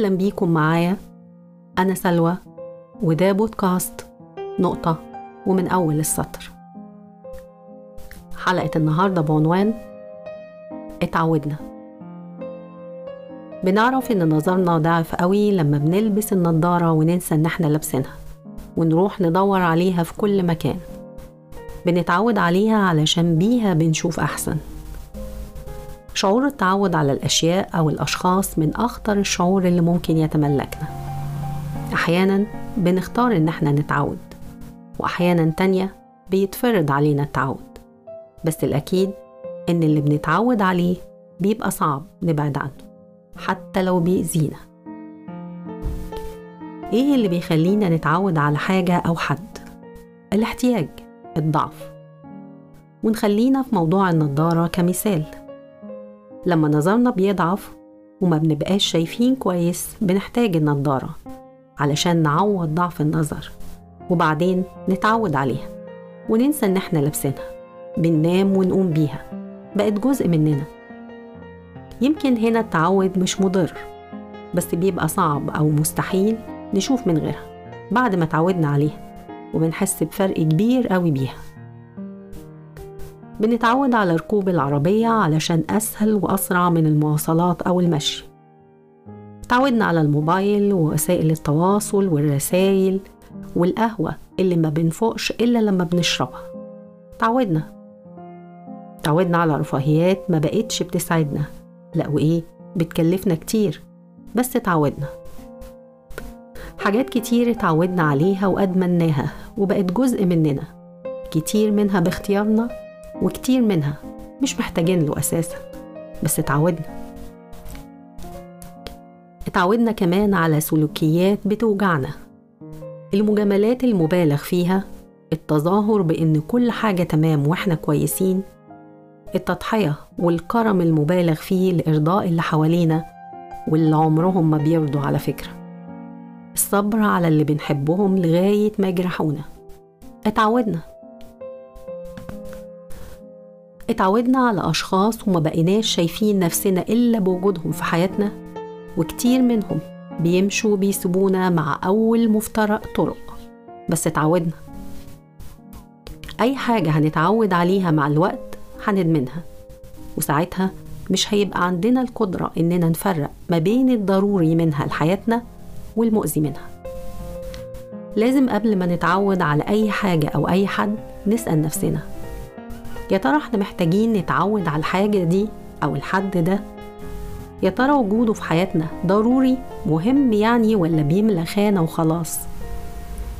أهلا بيكم معايا. أنا سلوى وده بودكاست نقطة ومن أول السطر. حلقة النهاردة بعنوان اتعودنا. بنعرف إن نظرنا ضعف قوي لما بنلبس النضارة وننسى إن إحنا لابسينها ونروح ندور عليها في كل مكان. بنتعود عليها علشان بيها بنشوف أحسن. شعور التعود على الأشياء أو الأشخاص من أخطر الشعور اللي ممكن يتملكنا. أحيانا بنختار إن إحنا نتعود وأحيانا تانية بيتفرض علينا التعود. بس الأكيد إن اللي بنتعود عليه بيبقى صعب نبعد عنه حتى لو بيأذينا. إيه اللي بيخلينا نتعود على حاجة أو حد؟ الاحتياج الضعف. ونخلينا في موضوع النضارة كمثال. لما نظرنا بيضعف وما بنبقاش شايفين كويس بنحتاج النضارة علشان نعوض ضعف النظر وبعدين نتعود عليها وننسى إن إحنا لابسينها بننام ونقوم بيها بقت جزء مننا. يمكن هنا التعود مش مضر بس بيبقى صعب أو مستحيل نشوف من غيرها بعد ما تعودنا عليها وبنحس بفرق كبير قوي بيها. بنتعود على ركوب العربية علشان أسهل وأسرع من المواصلات أو المشي. تعودنا على الموبايل ووسائل التواصل والرسائل والقهوة اللي ما بنفوقش إلا لما بنشربها. تعودنا. تعودنا على رفاهيات ما بقتش بتسعدنا لا وإيه بتكلفنا كتير. بس تعودنا. حاجات كتير اتعودنا عليها وأدمناها وبقت جزء مننا. كتير منها باختيارنا وكتير منها مش محتاجين له أساسا بس اتعودنا. اتعودنا كمان على سلوكيات بتوجعنا. المجاملات المبالغ فيها التظاهر بإن كل حاجة تمام وإحنا كويسين التضحية والكرم المبالغ فيه لإرضاء اللي حوالينا واللي عمرهم ما بيرضوا على فكرة. الصبر على اللي بنحبهم لغاية ما يجرحونا. اتعودنا. اتعودنا على أشخاص وما بقيناش شايفين نفسنا إلا بوجودهم في حياتنا وكتير منهم بيمشوا وبيسيبونا مع أول مفترق طرق. بس اتعودنا. أي حاجة هنتعود عليها مع الوقت هندمنها وساعتها مش هيبقى عندنا القدرة إننا نفرق ما بين الضروري منها لحياتنا والمؤذي منها. لازم قبل ما نتعود على أي حاجة أو أي حد نسأل نفسنا يا ترى إحنا محتاجين نتعود على الحاجة دي أو الحد ده؟ يا ترى وجوده في حياتنا ضروري مهم يعني ولا بيملى خانة وخلاص؟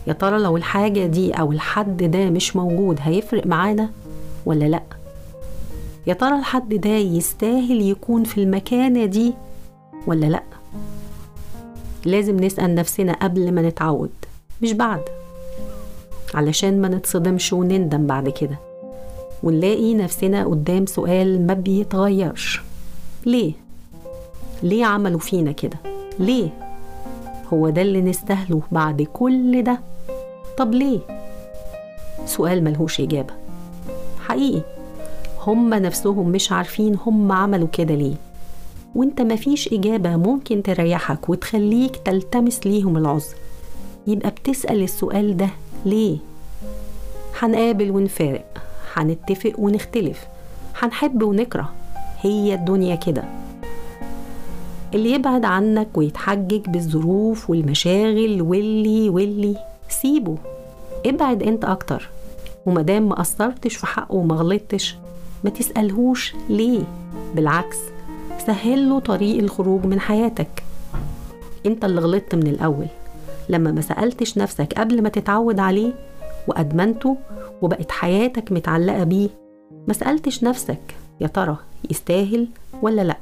يا ترى لو الحاجة دي أو الحد ده مش موجود هيفرق معانا ولا لأ؟ يا ترى الحد ده يستاهل يكون في المكانة دي ولا لأ؟ لازم نسأل نفسنا قبل ما نتعود مش بعد علشان ما نتصدمش ونندم بعد كده. ونلاقي نفسنا قدام سؤال ما بيتغيرش ليه؟ ليه عملوا فينا كده؟ ليه؟ هو ده اللي نستاهله بعد كل ده؟ طب ليه؟ سؤال ملهوش إجابة حقيقي هم نفسهم مش عارفين هم عملوا كده ليه وانت مفيش إجابة ممكن تريحك وتخليك تلتمس ليهم العذر يبقى بتسأل السؤال ده ليه؟ هنقابل ونفارق هنتفق ونختلف. هنحب ونكره. هي الدنيا كده. اللي يبعد عنك ويتحجج بالظروف والمشاغل واللي واللي. سيبه. ابعد انت أكتر. ومادام ما قصرتش في حقه وما غلطتش ما تسألهوش ليه. بالعكس سهل له طريق الخروج من حياتك. انت اللي غلطت من الأول. لما ما سألتش نفسك قبل ما تتعود عليه وأدمنته وبقت حياتك متعلقة بيه. ما سألتش نفسك يا ترى يستاهل ولا لأ؟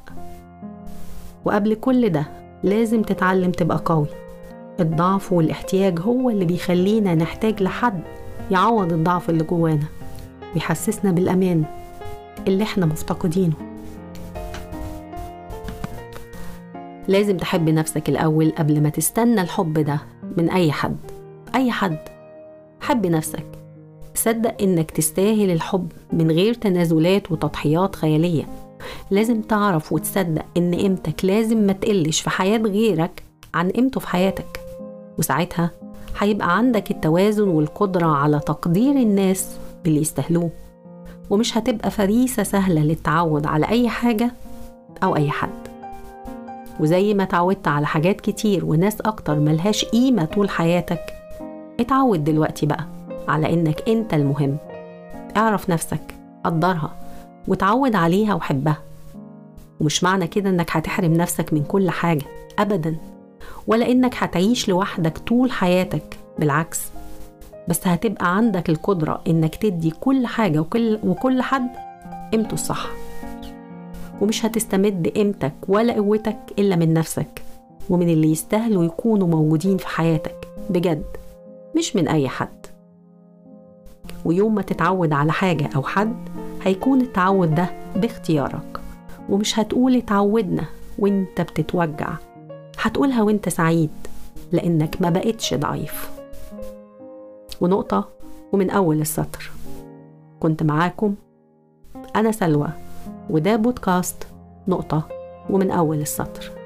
وقبل كل ده لازم تتعلم تبقى قوي. الضعف والاحتياج هو اللي بيخلينا نحتاج لحد يعوض الضعف اللي جوانا ويحسسنا بالأمان اللي إحنا مفتقدينه. لازم تحب نفسك الأول قبل ما تستنى الحب ده من أي حد. أي حد. حب نفسك. صدق إنك تستاهل الحب من غير تنازلات وتضحيات خيالية. لازم تعرف وتصدق إن قيمتك لازم ما تقلش في حياة غيرك عن قيمته في حياتك. وساعتها هيبقى عندك التوازن والقدرة على تقدير الناس باللي يستاهلوه. ومش هتبقى فريسة سهلة للتعود على أي حاجة أو أي حد. وزي ما اتعودت على حاجات كتير وناس أكتر ملهاش قيمة طول حياتك اتعود دلوقتي بقى على إنك أنت المهم. اعرف نفسك قدرها وتعود عليها وحبها. ومش معنى كده إنك هتحرم نفسك من كل حاجة أبدا. ولا إنك هتعيش لوحدك طول حياتك بالعكس. بس هتبقى عندك القدرة إنك تدي كل حاجة وكل, وكل حد قيمته الصح. ومش هتستمد قيمتك ولا قوتك إلا من نفسك ومن اللي يستاهلوا يكونوا موجودين في حياتك بجد. مش من أي حد. ويوم ما تتعود على حاجة أو حد هيكون التعود ده باختيارك. ومش هتقول اتعودنا وانت بتتوجع. هتقولها وانت سعيد لأنك ما بقتش ضعيف. ونقطة ومن أول السطر. كنت معاكم أنا سلوى. وده بودكاست نقطة ومن أول السطر.